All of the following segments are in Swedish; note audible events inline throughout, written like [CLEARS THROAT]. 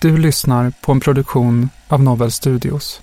Du lyssnar på en produktion av Novel Studios.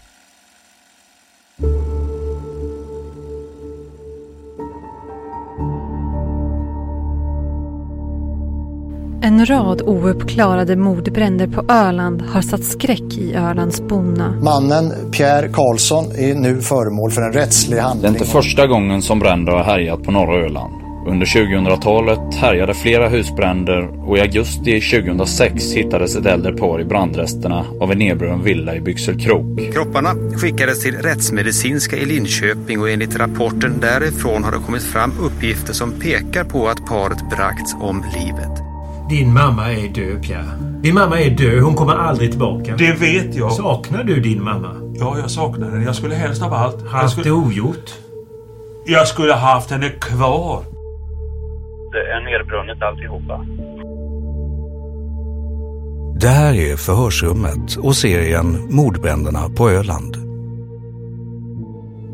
En rad ouppklarade mordbränder på Öland har satt skräck i Ölands bonna. Mannen Pierre Karlsson är nu föremål för en rättslig Det är handling. inte första gången som bränder har härjat på norra Öland. Under 2000-talet härjade flera husbränder och i augusti 2006 hittades ett äldre par i brandresterna av en nedbrunnen villa i Byxelkrok. Kropparna skickades till rättsmedicinska i Linköping och enligt rapporten därifrån har det kommit fram uppgifter som pekar på att paret bragts om livet. Din mamma är död, Pierre. Din mamma är död. Hon kommer aldrig tillbaka. Det vet jag. Saknar du din mamma? Ja, jag saknar henne. Jag skulle helst av allt... jag Haft skulle, det ogjort? jag skulle ha haft henne kvar. Det är nerbrunnet alltihopa. Det här är Förhörsrummet och serien Mordbränderna på Öland.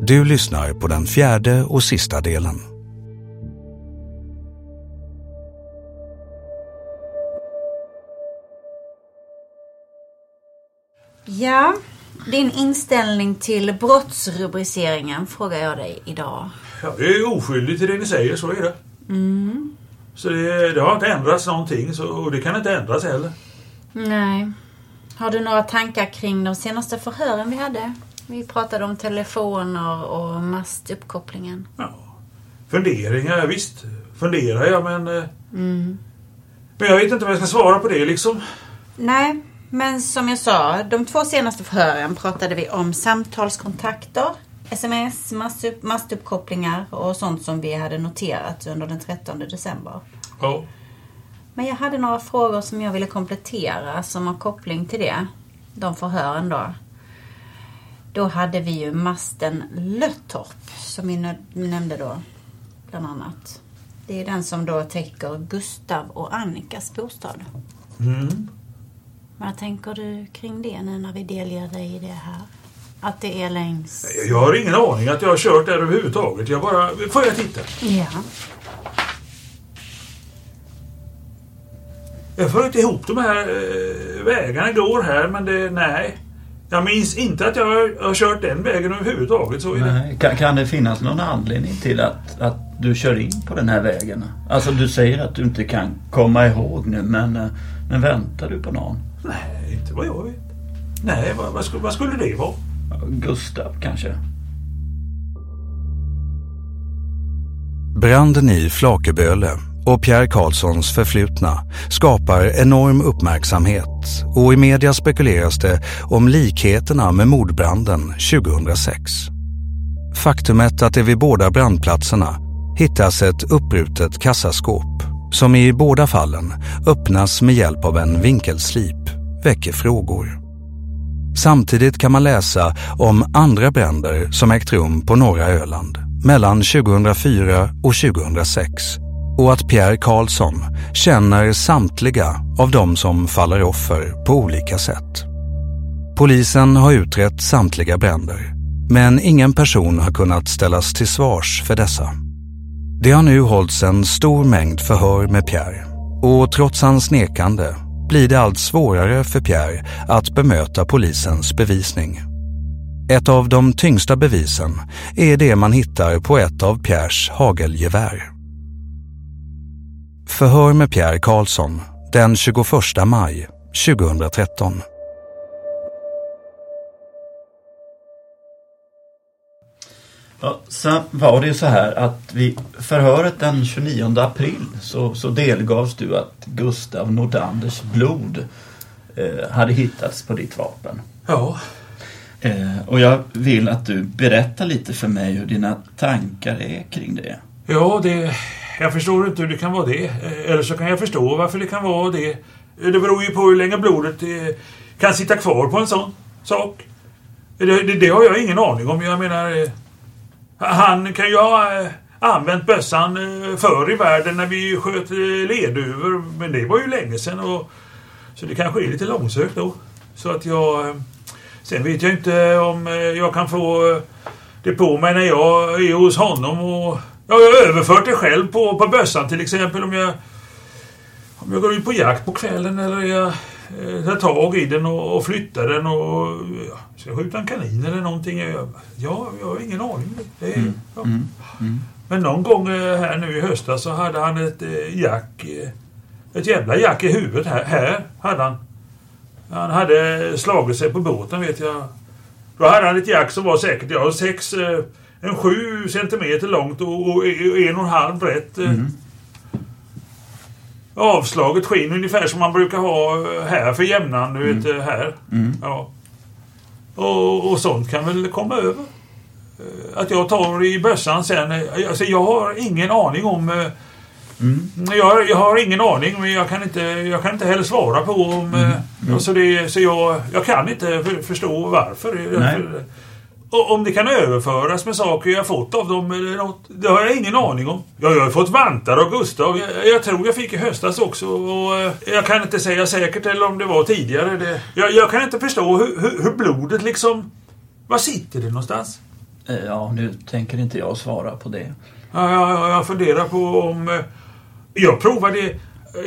Du lyssnar på den fjärde och sista delen. Ja, din inställning till brottsrubriceringen frågar jag dig idag. Jag är oskyldig till det ni säger, så är det. Mm. Så det, det har inte ändrats någonting så, och det kan inte ändras heller. Nej. Har du några tankar kring de senaste förhören vi hade? Vi pratade om telefoner och mastuppkopplingen. Funderingar, visst. Funderar jag men... eh, Mm. Men jag vet inte vad jag ska svara på det liksom. Nej, men som jag sa, de två senaste förhören pratade vi om samtalskontakter, sms, mastupp, mastuppkopplingar och sånt som vi hade noterat under den 13 december. Ja. Men jag hade några frågor som jag ville komplettera som har koppling till det. De förhören då. Då hade vi ju masten Löttorp som vi nämnde då. Bland annat. Det är den som då täcker Gustav och Annikas bostad. Mm. Vad tänker du kring det nu när vi delger dig det här? Att det är längs... Jag har ingen aning att jag har kört där överhuvudtaget. Jag bara... Får jag titta? Ja. Jag får inte ihop de här eh, vägarna går här men det... Nej. Jag minns inte att jag har, har kört den vägen överhuvudtaget. Så är det. Nej. Kan, kan det finnas någon anledning till att, att du kör in på den här vägen? Alltså du säger att du inte kan komma ihåg nu men, eh, men väntar du på någon? Nej, inte vad jag vet. Nej, vad, vad, skulle, vad skulle det vara? Gustav kanske? Branden i Flakeböle och Pierre Karlssons förflutna skapar enorm uppmärksamhet och i media spekuleras det om likheterna med mordbranden 2006. Faktumet att det vid båda brandplatserna hittas ett uppbrutet kassaskåp som i båda fallen öppnas med hjälp av en vinkelslip väcker frågor. Samtidigt kan man läsa om andra bränder som ägt rum på norra Öland mellan 2004 och 2006 och att Pierre Karlsson känner samtliga av de som faller offer på olika sätt. Polisen har utrett samtliga bränder, men ingen person har kunnat ställas till svars för dessa. Det har nu hållits en stor mängd förhör med Pierre och trots hans nekande blir det allt svårare för Pierre att bemöta polisens bevisning. Ett av de tyngsta bevisen är det man hittar på ett av Pierres hagelgevär. Förhör med Pierre Karlsson den 21 maj 2013. Ja, sen var det ju så här att vid förhöret den 29 april så, så delgavs du att Gustav Nordanders blod eh, hade hittats på ditt vapen. Ja. Eh, och jag vill att du berättar lite för mig hur dina tankar är kring det. Ja, det... Jag förstår inte hur det kan vara det. Eh, Eller så kan jag förstå varför det kan vara det. Det beror ju på hur länge blodet eh, kan sitta kvar på en sån sak. Det, det, det har jag ingen aning om. Jag menar... Han kan ju ha eh, använt bössan eh, förr i världen när vi sköt eh, leduvor. Men det var ju länge sedan. Och, så det kanske är lite långsökt då. Så att jag... Eh, sen vet jag inte om jag kan få det på mig när jag är hos honom. Och, ja, jag har överfört det själv på, på bössan till exempel. Om jag, om jag går ut på jakt på kvällen eller jag eh, tar tag i den och, flyttar den och ja, ska jag skjuta en kanin eller någonting. Jag, ja, jag har ingen aning. Det är, ja. Men någon gång eh, här nu i höstas så hade han ett eh, jack. Ett jävla jack i huvudet här. Här hade han. Han hade slagit sig på båten vet jag. Då hade han ett jack som var säkert ja, sex, en sju centimeter långt och, och en och en halv brett. eh. Avslaget skinn ungefär som man brukar ha eh, här för jämnan. Du vet, eh, här. Ja. Och, och sånt kan väl komma över. Eh, Att jag tar i bössan sen. Alltså jag har ingen aning om... eh, Jag, jag har ingen aning men jag kan inte, jag kan inte heller svara på om... eh, Så, det, så jag, jag kan inte för, förstå varför. Nej. Och om det kan överföras med saker jag fått av dem eller något. Det har jag ingen aning om. Ja, jag har fått vantar av Gustav. Jag, jag tror jag fick i höstas också. Och eh, jag kan inte säga säkert eller om det var tidigare. Det, jag, jag kan inte förstå hur, hur, hur blodet liksom... Var sitter det någonstans? Eh, Ja, nu tänker inte jag svara på det. Ja, jag, jag funderar på om... eh, Jag provade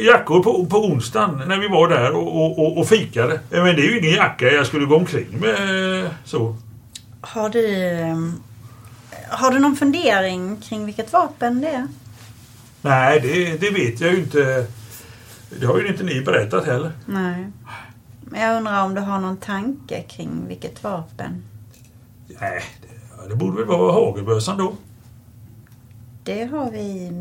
jackor på, på onsdagen när vi var där och, och, och, fikade. Men det är ju ingen jacka jag skulle gå omkring med så. Har du, har du någon fundering kring vilket vapen det är? Nej, det, det vet jag ju inte. Det har ju inte ni berättat heller. Nej. Men jag undrar om du har någon tanke kring vilket vapen? Nej, det, det borde väl vara hagelbössan då. Det har vi...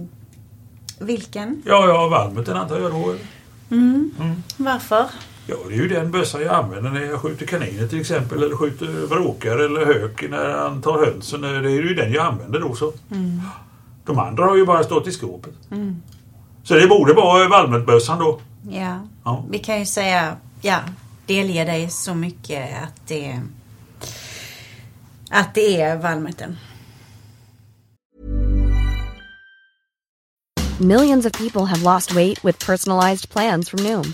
Vilken? Ja, ja, valmuten antar jag då. Mm. Mm. Varför? Ja, det är ju den bössan jag använder när jag skjuter kaniner till exempel. Eller skjuter vråkar eller hök när han tar hönsen. Det är ju den jag använder då så. Mm. De andra har ju bara stått i skåpet. Mm. Så det borde vara valmutbössan då. Ja. Ja. Vi kan ju säga, ja, delge dig så mycket att det att det är valmuten. Millions of people have lost weight with personalized plans from Noom,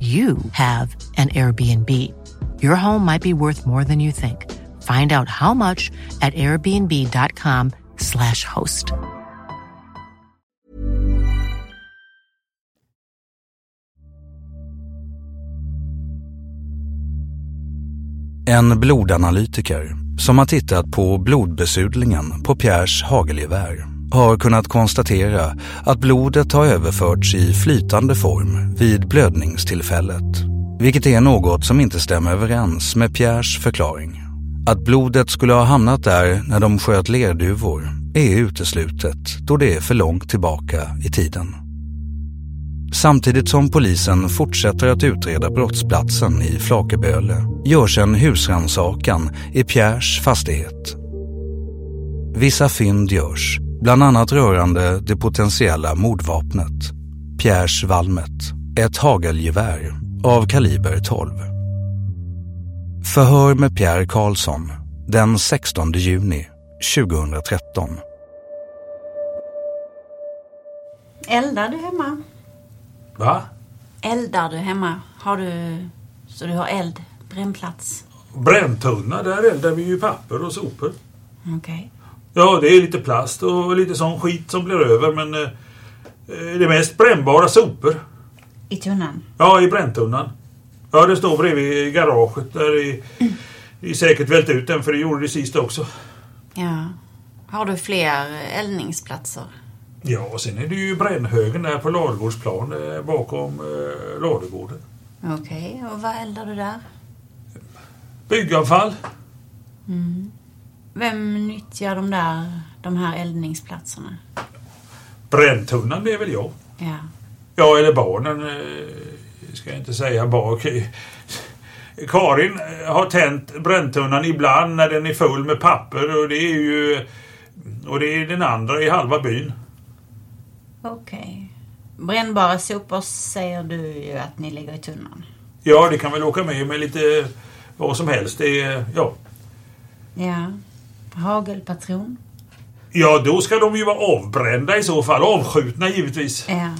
you have an Airbnb. Your home might be worth more than you think. Find out how much at airbnb.com/slash host. En blodanalytiker som har tittat på blodbesudlingen på Pierres hagelgevär har kunnat konstatera att blodet har överförts i flytande form vid blödningstillfället. Vilket är något som inte stämmer överens med Pierres förklaring. Att blodet skulle ha hamnat där när de sköt lerduvor är uteslutet då det är för långt tillbaka i tiden. Samtidigt som polisen fortsätter att utreda brottsplatsen i Flakeböle görs en husrannsakan i Pierres fastighet. Vissa fynd görs, bland annat rörande det potentiella mordvapnet, Pierres Valmet, ett hagelgevär av kaliber 12. Förhör med Pierre Karlsson den 16 juni 2013. Eldar du hemma? Va? Eldar du hemma? Har du så du har eld, brännplats? Bränntunna, där eldar vi ju papper och sopor. Okej. Ja, det är lite plast och lite sån skit som blir över men eh, det är mest brännbara sopor. I tunnan? Ja, i bränntunnan. Ja, det står bredvid garaget. Där är, är säkert vält ut den för det gjorde det sist också. Ja. Har du fler eldningsplatser? Ja, och sen är det ju brännhögen där på ladugårdsplan eh, bakom eh, ladugården. Okej, och vad eldar du där? Byggavfall. Mm. Vem nyttjar de där, de här eldningsplatserna? Bränntunnan är väl jag. Ja. Ja, eller barnen. eh, Ska jag inte säga bak. Karin har tänt bränntunnan ibland när den är full med papper och det är ju... Och det är den andra i halva byn. Okej. Brännbara sopor säger du ju att ni lägger i tunnan. Ja, det kan väl åka med med lite vad som helst. Det är, ja. Ja. Hagelpatron? ja, då ska de ju vara avbrända i så fall. Avskjutna givetvis. Ja.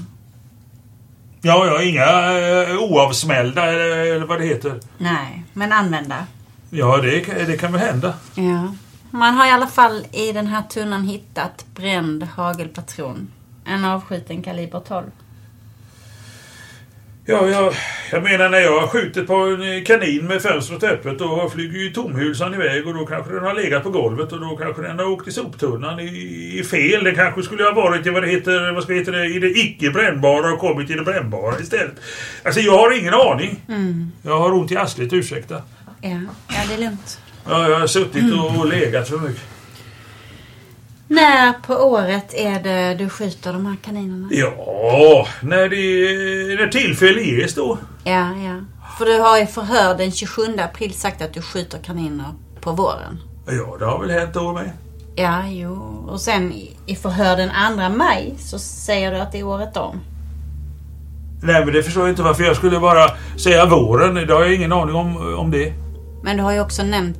Ja, ja, inga eh, oavsmällda eller, eller vad det heter. Nej, men använda. Ja, det, kan- det kan väl hända. Ja. Man har i alla fall i den här tunnan hittat bränd hagelpatron. En avskjuten kaliber 12. Ja, jag, jag menar när jag har skjutit på en kanin med fönstret öppet då flyger ju tomhylsan iväg och då kanske den har legat på golvet och då kanske den har åkt i soptunnan i, i fel. Det kanske skulle ha varit i vad det heter, vad ska det heta, det, i det icke brännbara och kommit i det brännbara istället. Alltså jag har ingen aning. Mm. Jag har ont i arslet, ursäkta. Ja, ja det är lugnt. Ja, jag har suttit och legat för mycket. När på året är det du skjuter de här kaninerna? Ja, när, det, när tillfälle ges då. Ja, ja. För du har i förhör den 27 april sagt att du skjuter kaniner på våren. Ja, det har väl hänt då med. Ja, jo. Och sen i- i förhör den 2 maj så säger du att det är året om. Nej, men det förstår jag inte varför jag skulle bara säga våren. Det har jag ingen aning om, om det. Men du har ju också nämnt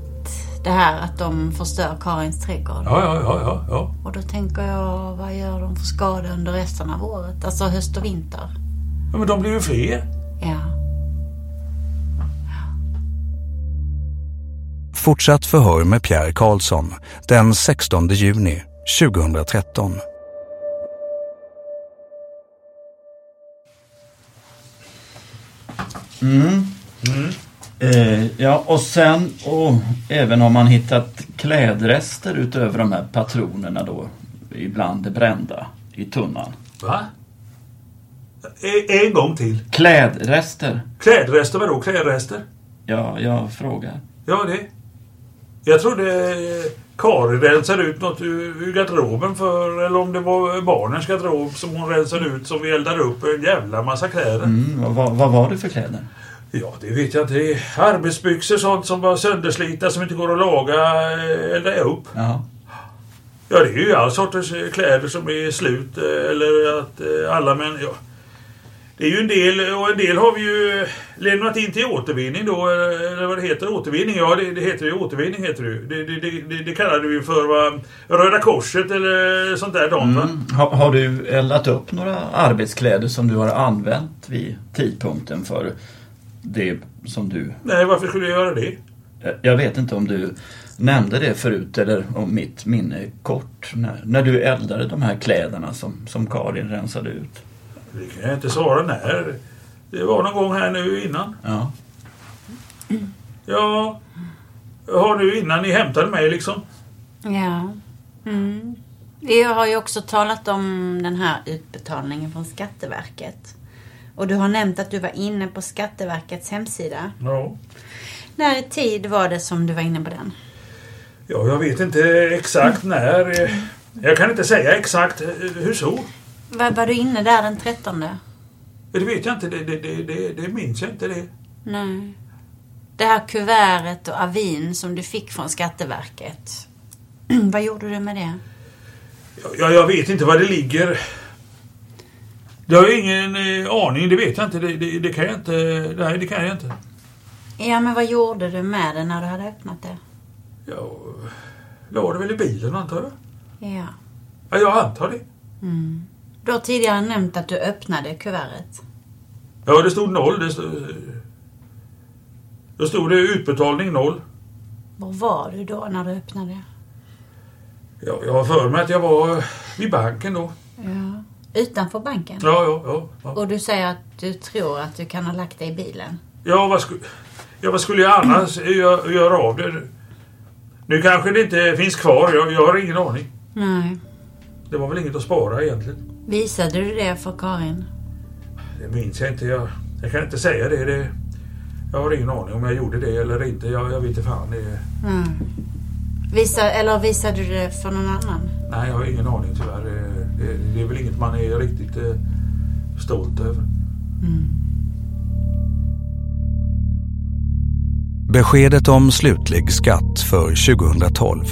det här att de förstör Karins trädgård. Ja, ja, ja, ja. ja. Och då tänker jag, vad gör de för skada under resten av året? Alltså höst och vinter. ja men de blir ju fler. Ja. Fortsatt förhör med Pierre Karlsson den 16 juni 2013. Mm. Eh, ja, och sen och även om man hittat klädrester utöver de här patronerna då, ibland det brända i tunnan. Va? E- en gång till. Klädrester? Klädrester, vadå klädrester? Ja, jag frågar. Ja, det. Jag trodde Karin rensade ut något ur garderoben för, eller om det var barnens garderob som hon rensade ut som vi eldade upp en jävla massa kläder. Mm, vad, vad var det för kläder? Ja, det vet jag inte. Det är Arbetsbyxor, sånt som var sönderslitna som inte går att laga, eh, elda upp. Ja. Ja, det är ju all sorters eh, kläder som är slut eh, eller att alla men ja. Det är ju en del och en del har vi ju lämnat in till återvinning då, eller vad det heter, återvinning. Ja, det, det heter ju återvinning heter det. Det, det, det, det, du ju för va, Röda Korset eller sånt där va? Mm. Har, har du eldat upp några arbetskläder som du har använt vid tidpunkten för det som du... Nej, varför skulle jag göra det? Jag- vet inte om du nämnde det förut eller om mitt minne är kort. När, när du eldade de här kläderna som, som Karin rensade ut. Det kan jag inte svara när. Det var någon gång här nu innan. Ja. Ja, har nu innan ni hämtade mig liksom. Ja. Mm. Vi har ju också talat om den här utbetalningen från Skatteverket. Och du har nämnt att du var inne på Skatteverkets hemsida. Ja. När i tid var det som du var inne på den? Ja, jag vet inte exakt när. Jag kan inte säga exakt hur så. Var, var du inne där den 13? Det vet jag inte. Det, det, det, det, det minns jag inte det. Nej. Det här kuvertet och avin som du fick från Skatteverket. [CLEARS THROAT] Vad gjorde du med det? Ja, jag vet inte var det ligger. Det har jag ingen eh, aning. Det vet jag inte. Det, det, det kan jag inte. Nej, det kan jag inte. Ja, men vad gjorde du med det när du hade öppnat det? Jag la det väl i bilen antar jag. Ja. Ja, jag antar det. Mm. Du har tidigare nämnt att du öppnade kuvertet. Ja, det stod noll. Det stod, då stod det utbetalning noll. Var var du då när du öppnade? Ja, jag har för mig att jag var vid banken då. Ja. Utanför banken? Ja, ja, ja. ja. Och du säger att du tror att du kan ha lagt det i bilen? Ja, vad, sku, ja, vad skulle jag annars göra, göra av det? Nu kanske det inte finns kvar. Jag, jag har ingen aning. Nej. Det var väl inget att spara egentligen. Visade du det för Karin? Det minns jag inte. Jag, jag kan inte säga det. det. Jag har ingen aning om jag gjorde det eller inte. Jag, jag vet inte fan. Det, Mm. Visa, eller visade du det för någon annan? nej, jag har ingen aning tyvärr. Det, det, är väl inget man är riktigt eh, stolt över. Mm. Beskedet om slutlig skatt för 2012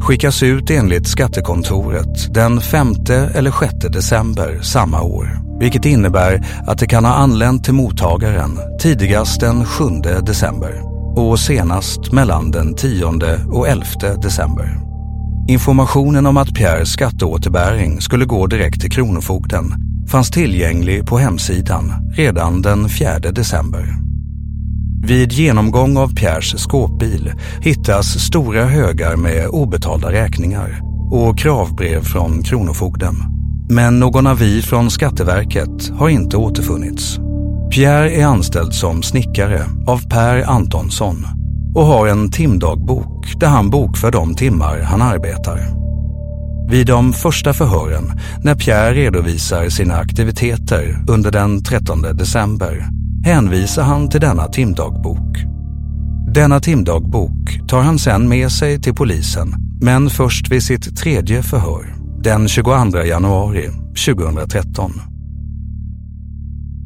skickas ut enligt Skattekontoret den 5 eller 6 december samma år. Vilket innebär att det kan ha anlänt till mottagaren tidigast den 7 december och senast mellan den 10 och 11 december. Informationen om att Pierres skatteåterbäring skulle gå direkt till Kronofogden fanns tillgänglig på hemsidan redan den 4 december. Vid genomgång av Pierres skåpbil hittas stora högar med obetalda räkningar och kravbrev från Kronofogden. Men någon avi från Skatteverket har inte återfunnits. Pierre är anställd som snickare av Per Antonsson och har en timdagbok där han bokför de timmar han arbetar. Vid de första förhören, när Pierre redovisar sina aktiviteter under den 13 december, hänvisar han till denna timdagbok. Denna timdagbok tar han sen med sig till polisen, men först vid sitt tredje förhör, den 22 januari 2013.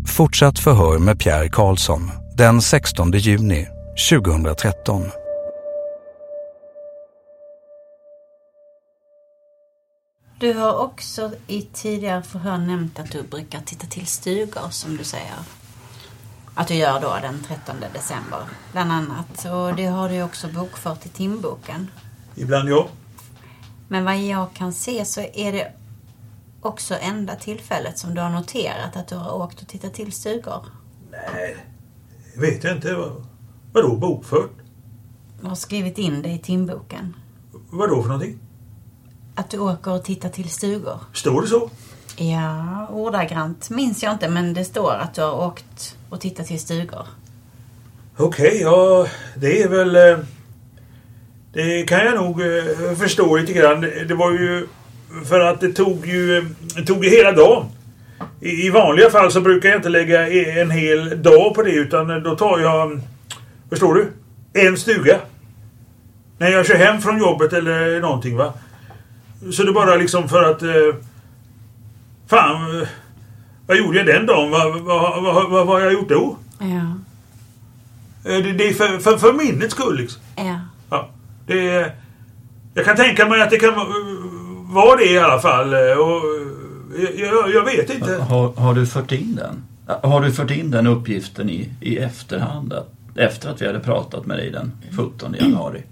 Fortsatt förhör med Pierre Karlsson den 16 juni 2013. Du har också i tidigare förhör nämnt att du brukar titta till stugor som du säger. Att du gör då den 13 december bland annat. Och det har du också bokfört i timboken. Ibland ja. Men vad jag kan se så är det också enda tillfället som du har noterat att du har åkt och tittat till stugor. Nej, vet jag inte. Vad- Vadå bokfört? Du har skrivit in det i timboken. Vadå för någonting? Att du åker och tittar till stugor. Står det så? Ja, ordagrant minns jag inte men det står att du har åkt och tittat till stugor. Okej, ja det är väl... eh, Det kan jag nog eh, förstå lite grann. Det var ju för att det tog ju, eh, det tog ju hela dagen. I i vanliga fall så brukar jag inte lägga e- en hel dag på det utan då tar jag, förstår du, en stuga. När jag kör hem från jobbet eller någonting va. Så det är bara liksom för att... eh, Fan, vad gjorde jag den dagen? Vad, vad, vad, vad, har jag gjort då? Ja. Eh, Det, det är för, för, för minnets skull liksom. Ja. Ja, det är, jag kan tänka mig att det kan vara- vara det i alla fall. eh, Och, eh, jag, jag vet inte. Har, har du fört in den? Har du fört in den uppgiften i, i efterhand? Att, efter att vi hade pratat med dig den 17 januari?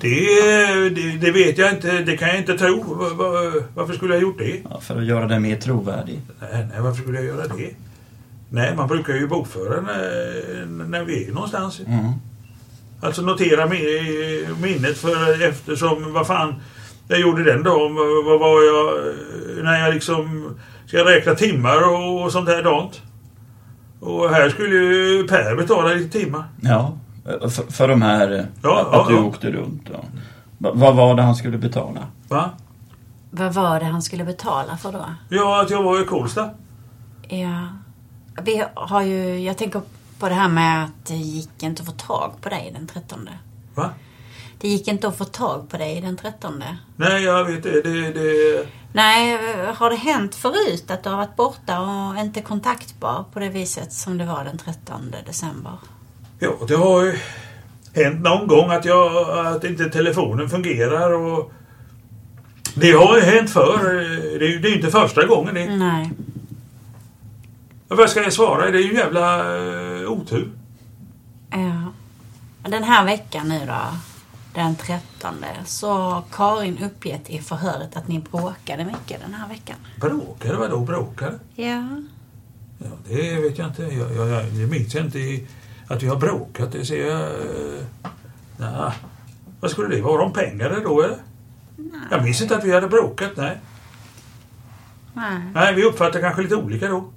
Det, det, det vet jag inte. Det kan jag inte tro. Va- va- Varför skulle jag gjort det? Ja, för att göra den mer trovärdig. Nej, nej, varför skulle jag göra det? Nej, man brukar ju bokföra när, när vi är någonstans. Mm. Alltså notera mi- minnet för eftersom, vad fan jag gjorde den dagen. Vad, var jag, när jag liksom ska räkna timmar och, och sånt här dant. Och här skulle ju Per betala lite timmar. Ja, för, för de här... eh, Ja, att ja, du ja. åkte runt. Ja. Va- Vad var det han skulle betala? Va? Vad var det han skulle betala för då? Ja, att jag var i Kolsta. Ja. Vi har ju, jag tänker på det här med att det gick inte att få tag på dig den 13. Va? Det gick inte att få tag på dig den 13. Nej, jag vet det. det, det Nej, har det hänt förut att du har varit borta och inte kontaktbar på det viset som det var den 13 december? ja, det har ju hänt någon gång att, jag, att inte telefonen fungerar. Och det har ju hänt förr. Det är ju det är ju inte första gången det. Nej. Vad ska jag svara? Det är ju jävla eh, otur. Ja. Den här veckan nu då, den 13, så har Karin uppgett i förhöret att ni bråkade mycket den här veckan. Bråkade? Vadå bråkade? Ja. Ja, det vet jag inte. Jag, jag, jag, det minns jag inte att vi har bråkat. Det ser jag... Eh, nej. Vad skulle det vara? Om pengar då eller? Jag minns inte att vi hade bråkat, nej. Nej. Nej, vi uppfattar kanske lite olika då.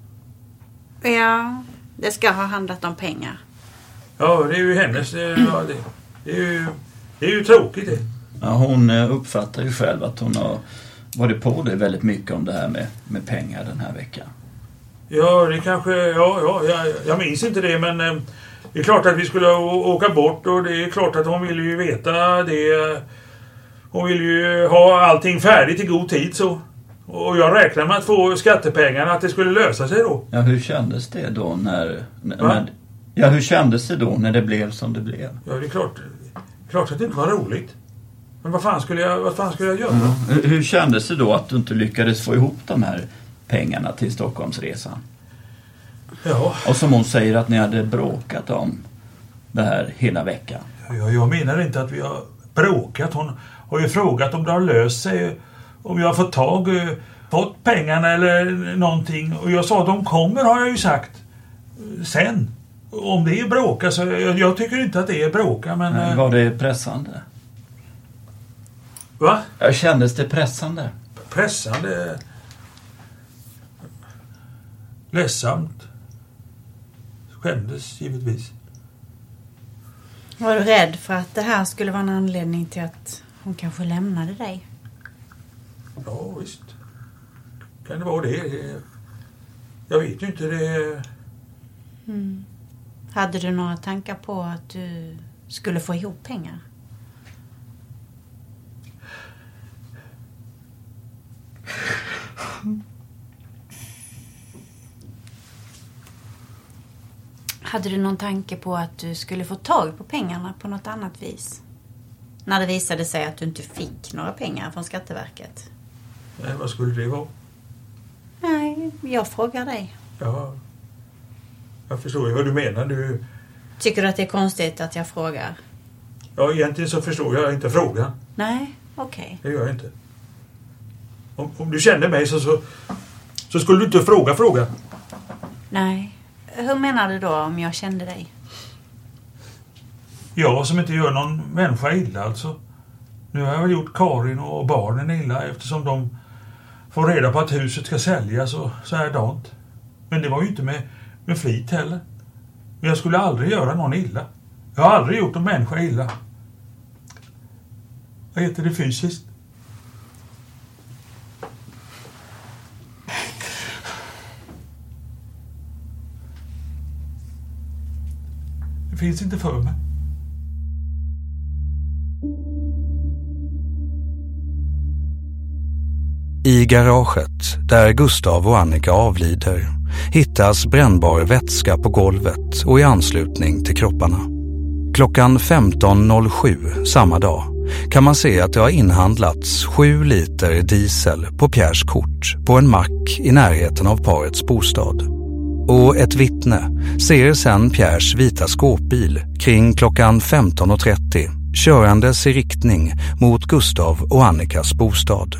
Ja, det ska ha handlat om pengar. Ja, det är ju hennes... eh, Ja, det, det, är ju, det är ju tråkigt det. Ja, hon eh, uppfattar ju själv att hon har varit på det väldigt mycket om det här med, med pengar den här veckan. Ja, det kanske... Ja, ja, jag, jag minns inte det, men... eh, Det är klart att vi skulle åka bort och det är klart att hon ville ju veta det. Hon ville ju ha allting färdigt i god tid så. Och jag räknar med att få skattepengarna, att det skulle lösa sig då. Ja, hur kändes det då när... när när ja, hur kändes det då när det blev som det blev? Ja, det är klart, klart att det inte var roligt. Men vad fan skulle jag, vad fan skulle jag göra? Hur, hur kändes det då att du inte lyckades få ihop de här pengarna till Stockholmsresan? Ja, Och som hon säger att ni hade bråkat om det här hela veckan. jag, jag menar inte att vi har bråkat. Hon har ju frågat om det har löst sig. Om jag har fått tag, fått pengarna eller någonting. Och jag sa att de kommer har jag ju sagt. Sen. Om det är bråka så jag, jag tycker inte att det är bråka men... Men eh, Var det pressande? Va? Ja, Kändes det pressande? Pressande. Ledsamt. Skämdes givetvis. Var du rädd för att det här skulle vara en anledning till att hon kanske lämnade dig? Ja, visst. Kan det vara det? Det- Jag vet ju inte. Det... Mm. Hade du några tankar på att du skulle få ihop pengar? Hade du någon tanke på att du skulle få tag på pengarna på något annat vis? När det visade sig att du inte fick några pengar från Skatteverket. Nej, vad skulle det vara? Nej, jag frågar dig. Ja, jag förstår ju vad du menar. Du, Tycker du att det är konstigt att jag frågar? ja, egentligen så förstår jag inte frågan. Nej, okej. Det gör jag inte. Om, om du kände mig så, så, så skulle du inte fråga frågan. Nej. Hur menar du då om jag kände dig? Jag som inte gör någon människa illa alltså. Nu har jag väl gjort Karin och barnen illa eftersom de får reda på att huset ska säljas och så här dant. Men det var ju inte med, med flit heller. Men jag skulle aldrig göra någon illa. Jag har aldrig gjort någon människa illa. Vad heter det fysiskt? Det finns inte för mig. I garaget, där Gustav och Annika avlider, hittas brännbar vätska på golvet och i anslutning till kropparna. Klockan 15.07 samma dag kan man se att det har inhandlats 7 liter diesel på Pierres kort på en mack i närheten av parets bostad. Och ett vittne ser sedan Pierres vita skåpbil kring klockan 15.30 körandes i riktning mot Gustav och Annikas bostad.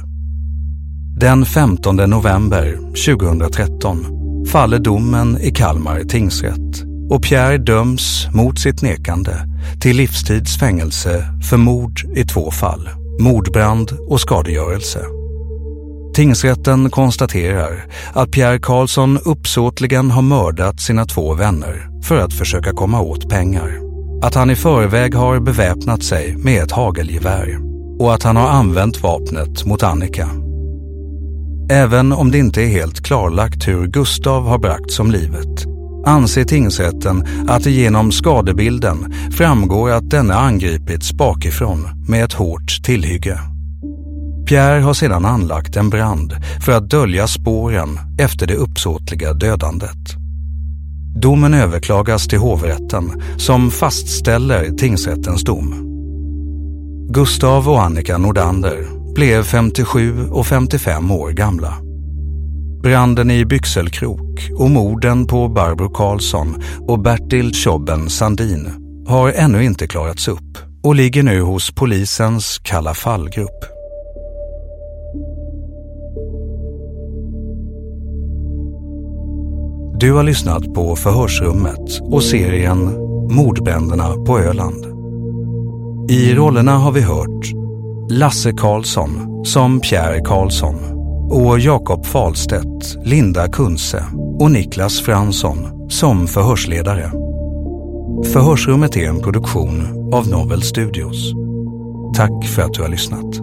Den 15 november 2013 faller domen i Kalmar tingsrätt och Pierre döms mot sitt nekande till livstids fängelse för mord i två fall, mordbrand och skadegörelse. Tingsrätten konstaterar att Pierre Karlsson uppsåtligen har mördat sina två vänner för att försöka komma åt pengar. Att han i förväg har beväpnat sig med ett hagelgevär och att han har använt vapnet mot Annika. Även om det inte är helt klarlagt hur Gustav har bragts om livet anser tingsrätten att det genom skadebilden framgår att denne angripits bakifrån med ett hårt tillhygge. Pierre har sedan anlagt en brand för att dölja spåren efter det uppsåtliga dödandet. Domen överklagas till hovrätten som fastställer tingsrättens dom. Gustav och Annika Nordander blev 57 och 55 år gamla. Branden i Byxelkrok och morden på Barbro Karlsson och Bertil Tjobben Sandin har ännu inte klarats upp och ligger nu hos polisens Kalla fallgrupp. Du har lyssnat på Förhörsrummet och serien Mordbränderna på Öland. I rollerna har vi hört Lasse Karlsson som Pierre Karlsson och Jakob Falstedt, Linda Kunse och Niklas Fransson som förhörsledare. Förhörsrummet är en produktion av Novel Studios. Tack för att du har lyssnat.